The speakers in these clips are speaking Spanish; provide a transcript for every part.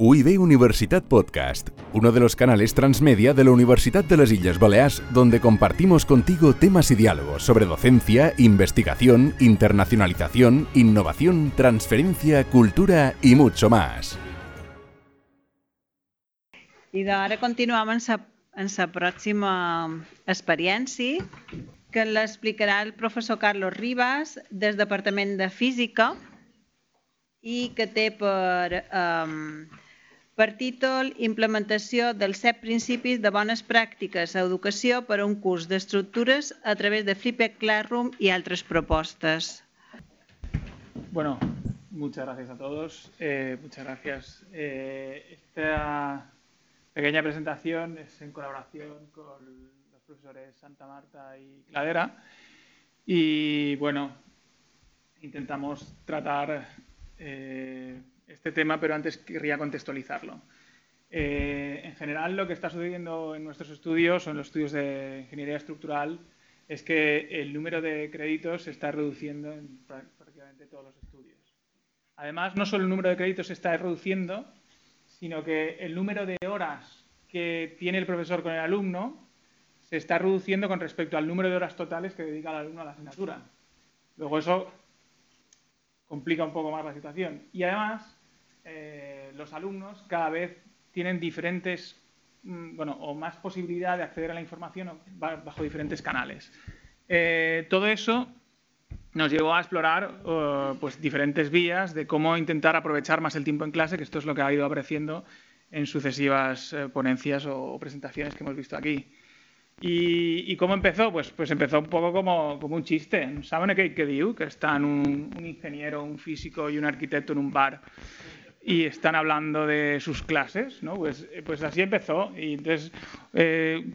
UIB Universitat Podcast, uno de los canales transmedia de la Universidad de las Islas Baleares, donde compartimos contigo temas y diálogos sobre docencia, investigación, internacionalización, innovación, transferencia, cultura y mucho más. I d'ara continuem amb la, amb la pròxima experiència que l'explicarà el professor Carlos Ribas del Departament de Física i que té per, um, per títol Implementació dels set principis de bones pràctiques a educació per a un curs d'estructures a través de Flipped Classroom i altres propostes. Bueno, muchas gracias a todos. Eh, muchas gracias. Eh, esta pequeña presentación es en colaboración con los profesores Santa Marta y Cladera. Y bueno, intentamos tratar eh, este tema, pero antes querría contextualizarlo. Eh, en general, lo que está sucediendo en nuestros estudios o en los estudios de ingeniería estructural es que el número de créditos se está reduciendo en prácticamente todos los estudios. Además, no solo el número de créditos se está reduciendo, sino que el número de horas que tiene el profesor con el alumno se está reduciendo con respecto al número de horas totales que dedica el alumno a la asignatura. Luego eso complica un poco más la situación. Y además, eh, los alumnos cada vez tienen diferentes, mm, bueno, o más posibilidad de acceder a la información bajo diferentes canales. Eh, todo eso nos llevó a explorar eh, pues, diferentes vías de cómo intentar aprovechar más el tiempo en clase, que esto es lo que ha ido apareciendo en sucesivas ponencias o presentaciones que hemos visto aquí. ¿Y, cómo empezó? Pues, pues empezó un poco como, como un chiste. ¿Saben qué que diu? Que están un, un ingeniero, un físico y un arquitecto en un bar y están hablando de sus clases, ¿no? Pues, pues así empezó. Y entonces eh,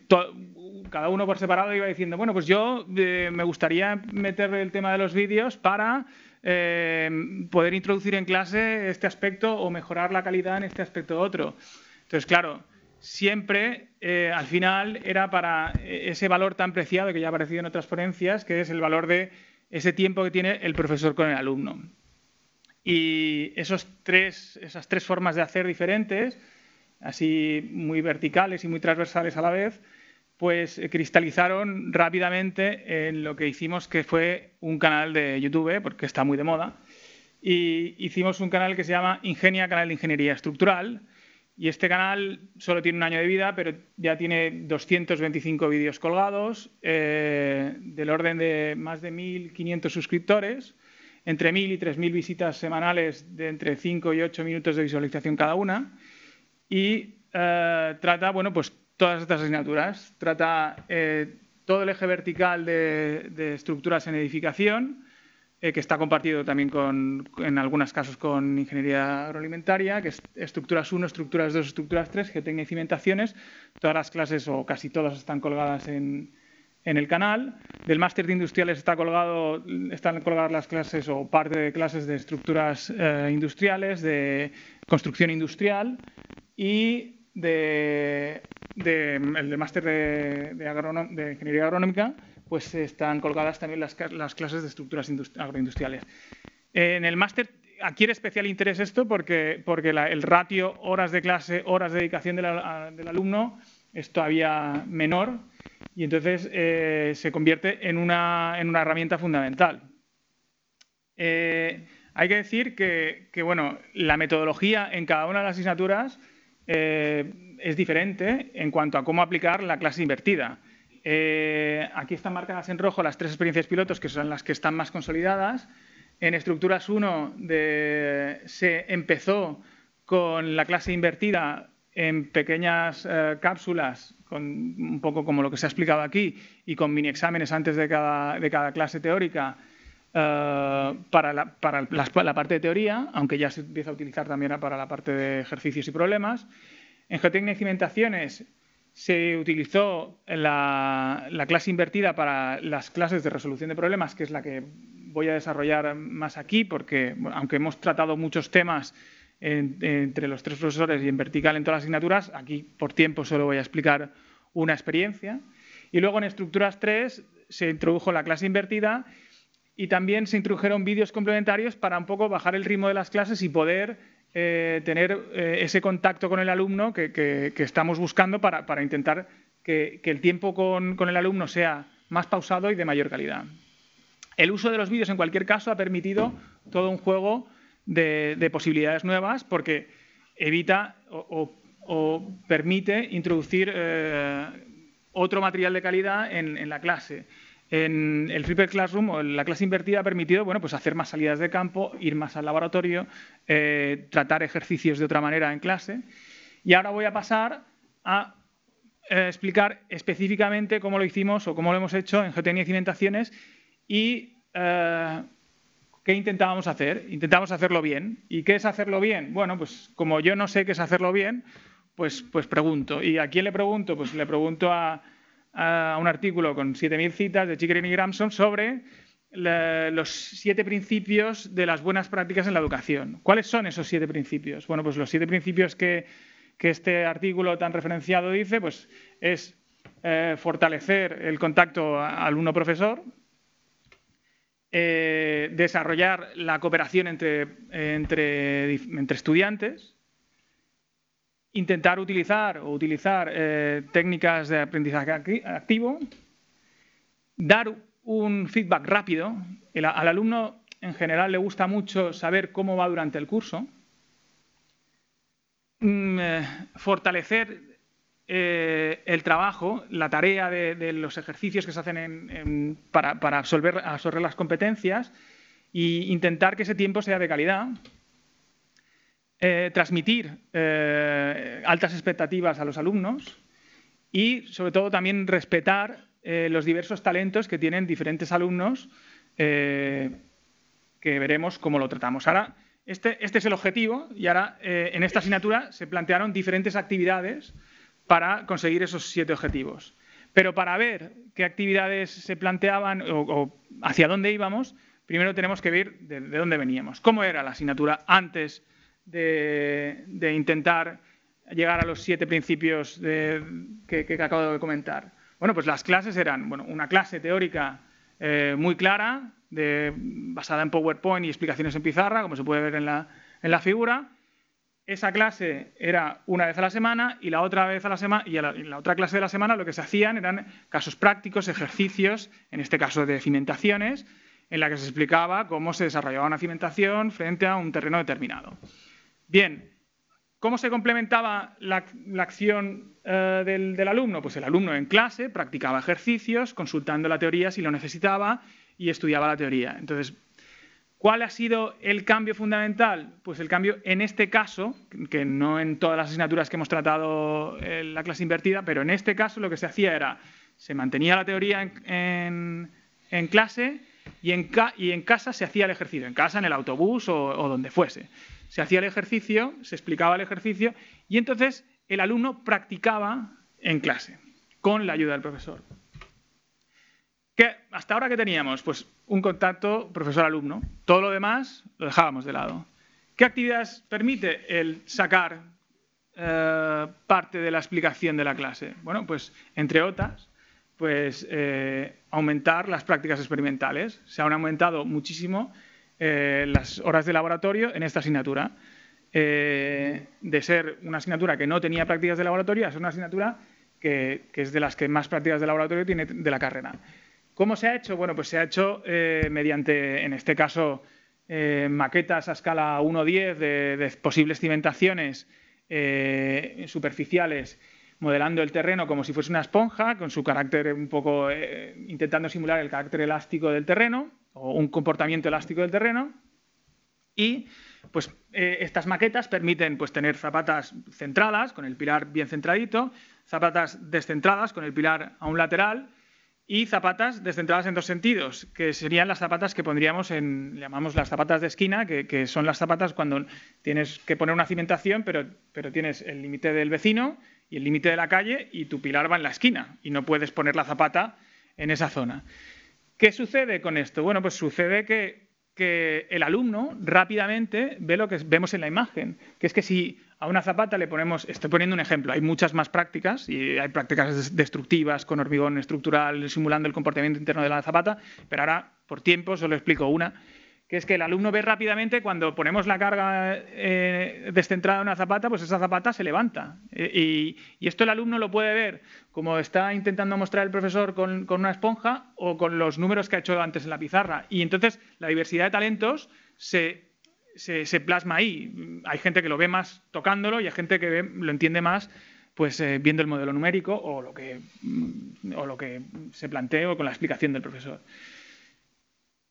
cada uno por separado iba diciendo, bueno, pues yo eh, me gustaría meter el tema de los vídeos para eh, poder introducir en clase este aspecto o mejorar la calidad en este aspecto otro. Entonces, claro, siempre eh, al final era para eh, ese valor tan preciado que ya ha aparecido en otras ponencias, que es el valor de ese tiempo que tiene el profesor con el alumno. Y esos tres, esas tres formas de hacer diferentes, así muy verticales y muy transversales a la vez, pues eh, cristalizaron rápidamente en lo que hicimos que fue un canal de YouTube, porque está muy de moda, y hicimos un canal que se llama Ingenia, Canal de Ingeniería Estructural, y este canal solo tiene un año de vida, pero ya tiene 225 vídeos colgados, eh, del orden de más de 1.500 suscriptores, entre 1.000 y 3.000 visitas semanales de entre 5 y 8 minutos de visualización cada una. Y eh, trata, bueno, pues todas estas asignaturas. Trata eh, todo el eje vertical de estructuras en edificación, eh, que está compartido también con, en algunos casos con ingeniería agroalimentaria, que es estructuras 1, estructuras 2, estructuras 3, geotecnia y cimentaciones. Todas las clases, o casi todas, están colgadas en, en el canal. Del máster de industriales está colgado, están colgadas las clases o parte de clases de estructuras eh, industriales, de construcción industrial y de, máster de, ingeniería agronómica pues están colgadas también las, clases de estructuras agroindustriales. En el máster adquiere especial interés esto porque, porque el ratio horas de clase, horas de dedicación del alumno es todavía menor y entonces eh, se convierte en una, herramienta fundamental. Eh, hay que decir que, bueno, la metodología en cada una de las asignaturas eh, es diferente en cuanto a cómo aplicar la clase invertida. Aquí están marcadas en rojo las tres experiencias pilotos, que son las que están más consolidadas. En estructuras 1 se empezó con la clase invertida en pequeñas eh, cápsulas, con, un poco como lo que se ha explicado aquí, y con mini exámenes antes de cada, clase teórica eh, para, la, la, parte de teoría, aunque ya se empieza a utilizar también para la parte de ejercicios y problemas. En geotecnia y cimentaciones se utilizó la, clase invertida para las clases de resolución de problemas, que es la que voy a desarrollar más aquí, porque aunque hemos tratado muchos temas entre los tres profesores y en vertical en todas las asignaturas, aquí por tiempo solo voy a explicar una experiencia. Y luego en estructuras 3 se introdujo la clase invertida y también se introdujeron vídeos complementarios para un poco bajar el ritmo de las clases y poder eh, tener eh, ese contacto con el alumno que, estamos buscando para, intentar que, el tiempo con, el alumno sea más pausado y de mayor calidad. El uso de los vídeos, en cualquier caso, ha permitido todo un juego de, posibilidades nuevas porque evita o, permite introducir eh, otro material de calidad en la clase en el Flipper Classroom o la clase invertida ha permitido bueno, pues hacer más salidas de campo, ir más al laboratorio, eh, tratar ejercicios de otra manera en clase. Y ahora voy a pasar a eh, explicar específicamente cómo lo hicimos o cómo lo hemos hecho en GTN y Cimentaciones y qué intentábamos hacer. Intentábamos hacerlo bien. ¿Y qué es hacerlo bien? Bueno, pues como yo no sé qué es hacerlo bien, pues, pues pregunto. ¿Y a quién le pregunto? Pues le pregunto a a un artículo con 7.000 citas de Chickering y Gramson sobre los siete principios de las buenas prácticas en la educación. ¿Cuáles son esos siete principios? Bueno, pues los siete principios que, este artículo tan referenciado dice, pues es eh, fortalecer el contacto alumno-profesor, eh, desarrollar la cooperación entre, entre estudiantes, intentar utilizar o utilizar eh, técnicas de aprendizaje activo, dar un feedback rápido. al alumno en general le gusta mucho saber cómo va durante el curso. Mm, eh, fortalecer eh, el trabajo, la tarea de, los ejercicios que se hacen para, absorber, absorber las competencias e intentar que ese tiempo sea de calidad. Eh, transmitir eh, altas expectativas a los alumnos y, sobre todo, también respetar los diversos talentos que tienen diferentes alumnos que veremos cómo lo tratamos. Ahora, este, este es el objetivo y ahora en esta asignatura se plantearon diferentes actividades para conseguir esos siete objetivos. Pero para ver qué actividades se planteaban o, hacia dónde íbamos, primero tenemos que ver de, de, dónde veníamos. ¿Cómo era la asignatura antes de, intentar llegar a los siete principios que, acabo de comentar? Bueno, pues las clases eran bueno, una clase teórica eh, muy clara, basada en PowerPoint y explicaciones en pizarra, como se puede ver en la figura. Esa clase era una vez a la semana y la otra vez a la semana y en la otra clase de la semana lo que se hacían eran casos prácticos, ejercicios, en este caso de cimentaciones, en la que se explicaba cómo se desarrollaba una cimentación frente a un terreno determinado. Bien, ¿cómo se complementaba la, acción eh, del, alumno? Pues el alumno en clase practicaba ejercicios, consultando la teoría si lo necesitaba y estudiaba la teoría. Entonces, ¿cuál ha sido el cambio fundamental? Pues el cambio en este caso, que no en todas las asignaturas que hemos tratado en la clase invertida, pero en este caso lo que se hacía era, se mantenía la teoría en, clase y en, casa se hacía el ejercicio, en casa, en el autobús o donde fuese se hacía el ejercicio, se explicaba el ejercicio y entonces el alumno practicaba en clase con la ayuda del profesor. ¿Qué, hasta ahora qué teníamos? Pues un contacto profesor-alumno. Todo lo demás lo dejábamos de lado. ¿Qué actividades permite el sacar eh, parte de la explicación de la clase? Bueno, pues entre otras, pues eh, aumentar las prácticas experimentales. Se han aumentado muchísimo eh, las horas de laboratorio en esta asignatura. De ser una asignatura que no tenía prácticas de laboratorio a ser una asignatura que, es de las que más prácticas de laboratorio tiene de la carrera. ¿Cómo se ha hecho? Bueno, pues se ha hecho eh, mediante, en este caso, maquetas a escala 1-10 de, de, posibles cimentaciones superficiales modelando el terreno como si fuese una esponja, con su carácter un poco, intentando simular el carácter elástico del terreno o un comportamiento elástico del terreno. Y pues eh, estas maquetas permiten pues, tener zapatas centradas, con el pilar bien centradito, zapatas descentradas, con el pilar a un lateral, y zapatas descentradas en dos sentidos, que serían las zapatas que pondríamos en, llamamos las zapatas de esquina, que, son las zapatas cuando tienes que poner una cimentación, pero, pero tienes el límite del vecino y el límite de la calle, y tu pilar va en la esquina, y no puedes poner la zapata en esa zona. ¿Qué sucede con esto? Bueno, pues sucede que, el alumno rápidamente ve lo que vemos en la imagen, que es que si a una zapata le ponemos, estoy poniendo un ejemplo, hay muchas más prácticas y hay prácticas destructivas con hormigón estructural simulando el comportamiento interno de la zapata, pero ahora por tiempo solo explico una, que es que el alumno ve rápidamente cuando ponemos la carga eh, descentrada en una zapata, pues esa zapata se levanta. Eh, y, esto el alumno lo puede ver como está intentando mostrar el profesor con, una esponja o con los números que ha hecho antes en la pizarra. Y entonces la diversidad de talentos se, plasma ahí. Hay gente que lo ve más tocándolo y hay gente que lo entiende más pues eh, viendo el modelo numérico o lo que, o lo que se planteó con la explicación del profesor.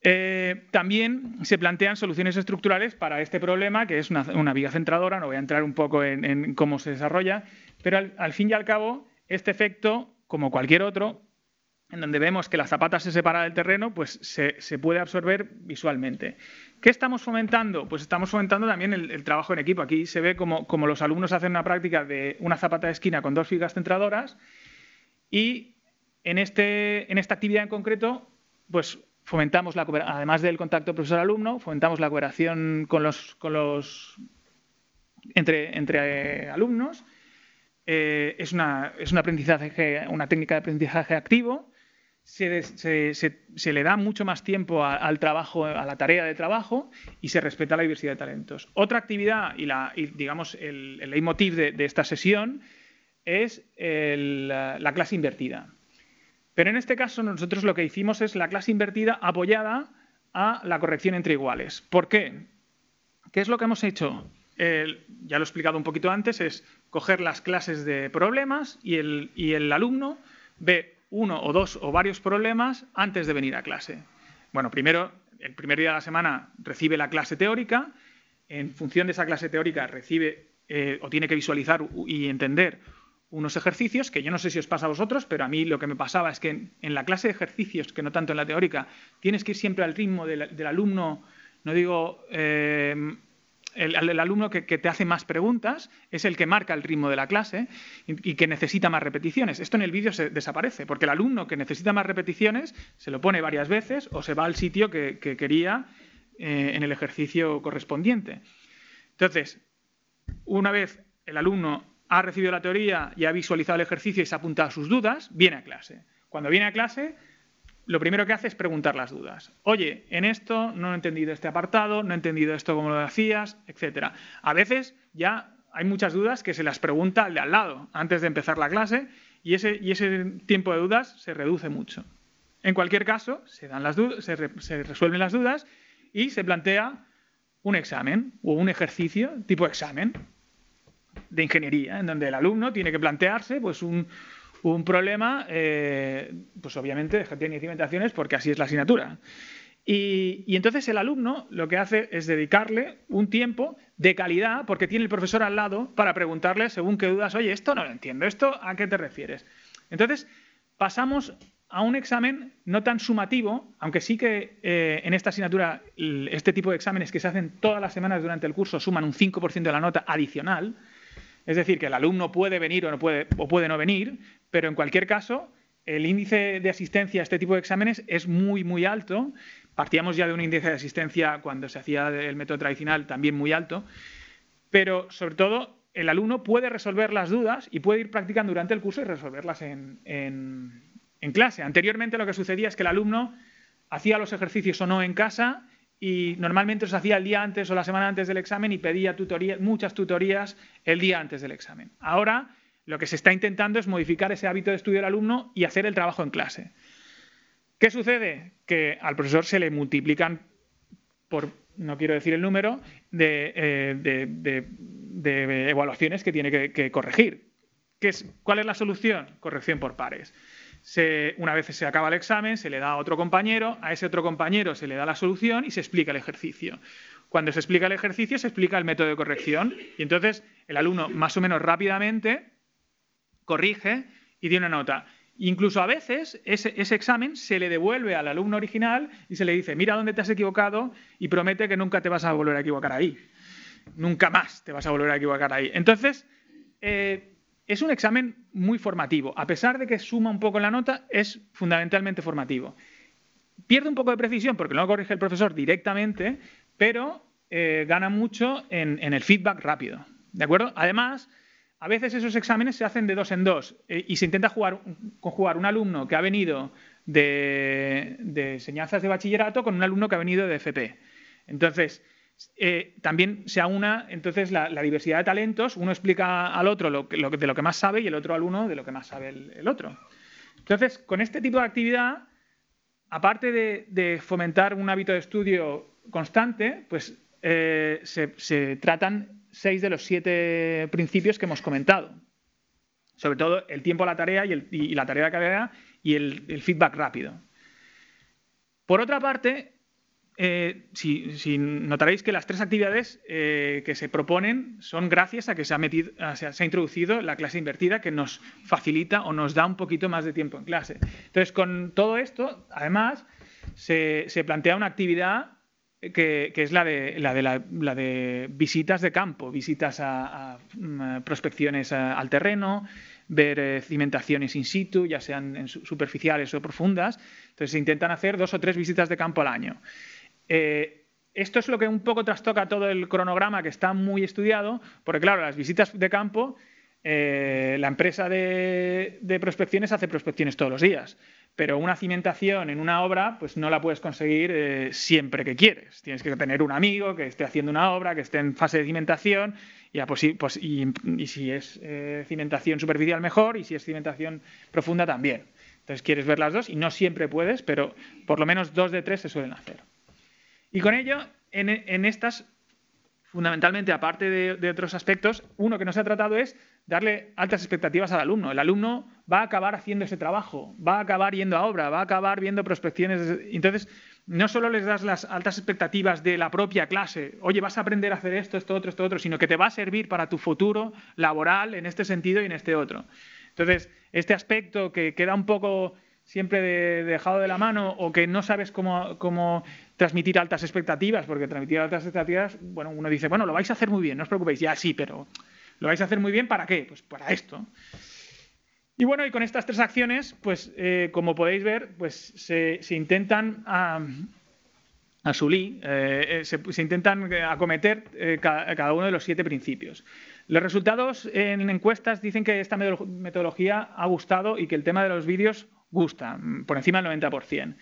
Eh, también se plantean soluciones estructurales para este problema, que es una, viga centradora, no voy a entrar un poco en, cómo se desarrolla, pero al, fin y al cabo, este efecto, como cualquier otro, en donde vemos que la zapata se separa del terreno, pues se, puede absorber visualmente. ¿Qué estamos fomentando? Pues estamos fomentando también el, trabajo en equipo. Aquí se ve como, los alumnos hacen una práctica de una zapata de esquina con dos vigas centradoras y este, en esta actividad en concreto, pues fomentamos la además del contacto profesor-alumno, fomentamos la cooperación con los, con los entre, eh, alumnos. Eh, es, una, es un aprendizaje, una técnica de aprendizaje activo. Se, le da mucho más tiempo al trabajo, a la tarea de trabajo y se respeta la diversidad de talentos. Otra actividad y, la, digamos el, el leitmotiv de, esta sesión es la clase invertida. Pero en este caso nosotros lo que hicimos es la clase invertida apoyada a la corrección entre iguales. ¿Por qué? ¿Qué es lo que hemos hecho? ya lo he explicado un poquito antes, es coger las clases de problemas y el, alumno ve uno o dos o varios problemas antes de venir a clase. Bueno, primero, el primer día de la semana recibe la clase teórica, en función de esa clase teórica recibe eh, o tiene que visualizar y entender unos ejercicios que yo no sé si os pasa a vosotros, pero a mí lo que me pasaba es que en, la clase de ejercicios, que no tanto en la teórica, tienes que ir siempre al ritmo del, alumno, no digo eh, el, alumno que, te hace más preguntas, es el que marca el ritmo de la clase y, que necesita más repeticiones. Esto en el vídeo desaparece, porque el alumno que necesita más repeticiones se lo pone varias veces o se va al sitio que, quería eh, en el ejercicio correspondiente. Entonces, una vez el alumno ha recibido la teoría y ha visualizado el ejercicio y se ha apuntado sus dudas, viene a clase. Cuando viene a clase, lo primero que hace es preguntar las dudas. Oye, en esto no he entendido este apartado, no he entendido esto como lo hacías, etc. A veces ya hay muchas dudas que se las pregunta al de al lado antes de empezar la clase y ese, y ese tiempo de dudas se reduce mucho. En cualquier caso, se, dan las se, se resuelven las dudas y se plantea un examen o un ejercicio tipo examen de ingeniería, en donde el alumno tiene que plantearse pues, un, problema, eh, pues obviamente y cimentaciones, porque así es la asignatura. Y, entonces el alumno lo que hace es dedicarle un tiempo de calidad, porque tiene el profesor al lado, para preguntarle según qué dudas, oye, esto no lo entiendo, ¿esto a qué te refieres? Entonces pasamos a un examen no tan sumativo, aunque sí que eh, en esta asignatura este tipo de exámenes que se hacen todas las semanas durante el curso suman un 5% de la nota adicional, es decir, que el alumno puede venir o, no puede, o puede no venir, pero en cualquier caso, el índice de asistencia a este tipo de exámenes es muy, muy alto. Partíamos ya de un índice de asistencia cuando se hacía el método tradicional también muy alto, pero sobre todo el alumno puede resolver las dudas y puede ir practicando durante el curso y resolverlas en, en clase. Anteriormente lo que sucedía es que el alumno hacía los ejercicios o no en casa y normalmente los hacía el día antes o la semana antes del examen y pedía muchas tutorías el día antes del examen. Ahora lo que se está intentando es modificar ese hábito de estudio del alumno y hacer el trabajo en clase. ¿Qué sucede? Que al profesor se le multiplican por, no quiero decir el número, de, eh, evaluaciones que tiene que, corregir. ¿Cuál es la solución? Corrección por pares una vez se acaba el examen, se le da a otro compañero, a ese otro compañero se le da la solución y se explica el ejercicio. Cuando se explica el ejercicio, se explica el método de corrección y entonces el alumno más o menos rápidamente corrige y tiene una nota. Incluso a veces ese, ese, examen se le devuelve al alumno original y se le dice, mira dónde te has equivocado y promete que nunca te vas a volver a equivocar ahí. Nunca más te vas a volver a equivocar ahí. Entonces, eh, es un examen muy formativo. A pesar de que suma un poco la nota, es fundamentalmente formativo. Pierde un poco de precisión porque no lo corrige el profesor directamente, pero eh, gana mucho en, el feedback rápido. ¿De acuerdo? Además, a veces esos exámenes se hacen de dos en dos eh, y se intenta jugar, conjugar un alumno que ha venido de, de enseñanzas de bachillerato con un alumno que ha venido de FP. Entonces, eh, también se aúna entonces la, diversidad de talentos, uno explica al otro de lo que más sabe y el otro al uno de lo que más sabe el, otro. Entonces, con este tipo de actividad, aparte de, fomentar un hábito de estudio constante, pues eh, se, tratan seis de los siete principios que hemos comentado. Sobre todo el tiempo a la tarea y, la tarea de carrera y el feedback rápido. Por otra parte, eh, si, notaréis que las tres actividades eh, que se proponen son gracias a que se ha, metido, se, ha, introducido la clase invertida que nos facilita o nos da un poquito más de tiempo en clase. Entonces, con todo esto, además, se, plantea una actividad que, es la de, la, de visitas de campo, visitas a, mm, prospecciones al terreno, ver eh, cimentaciones in situ, ya sean superficiales o profundas. Entonces se intentan hacer dos o tres visitas de campo al año. Eh, esto es lo que un poco trastoca todo el cronograma que está muy estudiado, porque claro, las visitas de campo, eh, la empresa de, prospecciones hace prospecciones todos los días, pero una cimentación en una obra, pues no la puedes conseguir eh, siempre que quieres. Tienes que tener un amigo que esté haciendo una obra, que esté en fase de cimentación, y, pues, y si es cimentación superficial mejor, y si es cimentación profunda también. Entonces quieres ver las dos y no siempre puedes, pero por lo menos dos de tres se suelen hacer. Y con ello, en, estas, fundamentalmente, aparte de, otros aspectos, uno que no se ha tratado es darle altas expectativas al alumno. El alumno va a acabar haciendo ese trabajo, va a acabar yendo a obra, va a acabar viendo prospecciones. Entonces, no solo les das las altas expectativas de la propia clase, oye, vas a aprender a hacer esto, esto, otro, esto, otro, sino que te va a servir para tu futuro laboral en este sentido y en este otro. Entonces, este aspecto que queda un poco siempre dejado de la mano o que no sabes cómo, transmitir altas expectativas, porque transmitir altas expectativas, bueno, uno dice, bueno, lo vais a hacer muy bien, no os preocupéis, ya sí, pero lo vais a hacer muy bien ¿para qué? Pues para esto. Y bueno, y con estas tres acciones, pues eh, como podéis ver, pues se, intentan a, eh, eh, se, intentan acometer cada uno de los siete principios. Los resultados en encuestas dicen que esta metodología ha gustado y que el tema de los vídeos gusta, mm, por encima del 90%.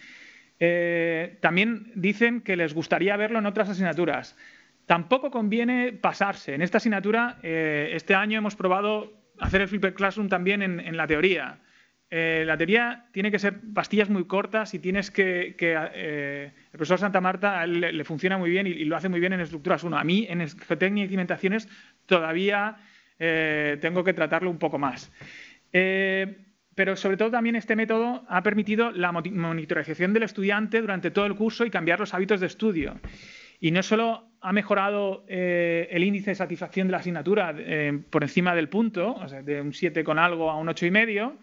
Eh, también dicen que les gustaría verlo en otras asignaturas. Tampoco conviene pasarse. En esta asignatura, eh, este año hemos probado hacer el Flipper Classroom también en, la teoría. Eh, la teoría tiene que ser pastillas muy cortas y tienes que... el profesor Santa Marta le, funciona muy bien y, lo hace muy bien en estructuras 1. A mí, en geotecnia y cimentaciones, todavía tengo que tratarlo un poco más pero sobre todo también este método ha permitido la monitorización del estudiante durante todo el curso y cambiar los hábitos de estudio. Y no solo ha mejorado eh, el índice de satisfacción de la asignatura eh, por encima del punto, o sea, de un 7 con algo a un 8,5,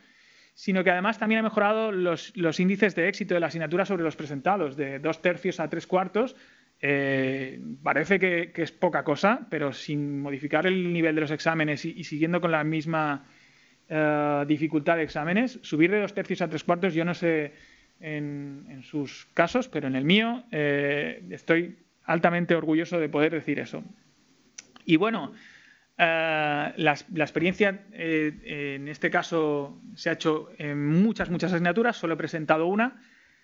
sino que además también ha mejorado los, índices de éxito de la asignatura sobre los presentados, de dos tercios a tres cuartos. Eh, parece que, es poca cosa, pero sin modificar el nivel de los exámenes y siguiendo con la misma eh, dificultad de exámenes. Subir de dos tercios a tres cuartos, yo no sé en, sus casos, pero en el mío eh, estoy altamente orgulloso de poder decir eso. Y bueno, eh, la, experiencia en este caso se ha hecho en muchas, muchas asignaturas, solo he presentado una.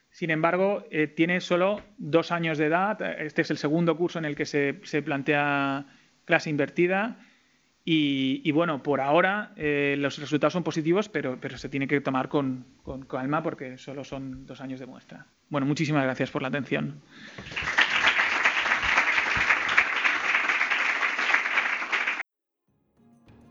Sin embargo, tiene solo dos años de edad. Este es el segundo curso en el que se, se plantea clase invertida y, bueno, por ahora eh, los resultados son positivos, pero, pero se tiene que tomar con, con, calma porque solo son dos años de muestra. Bueno, muchísimas gracias por la atención.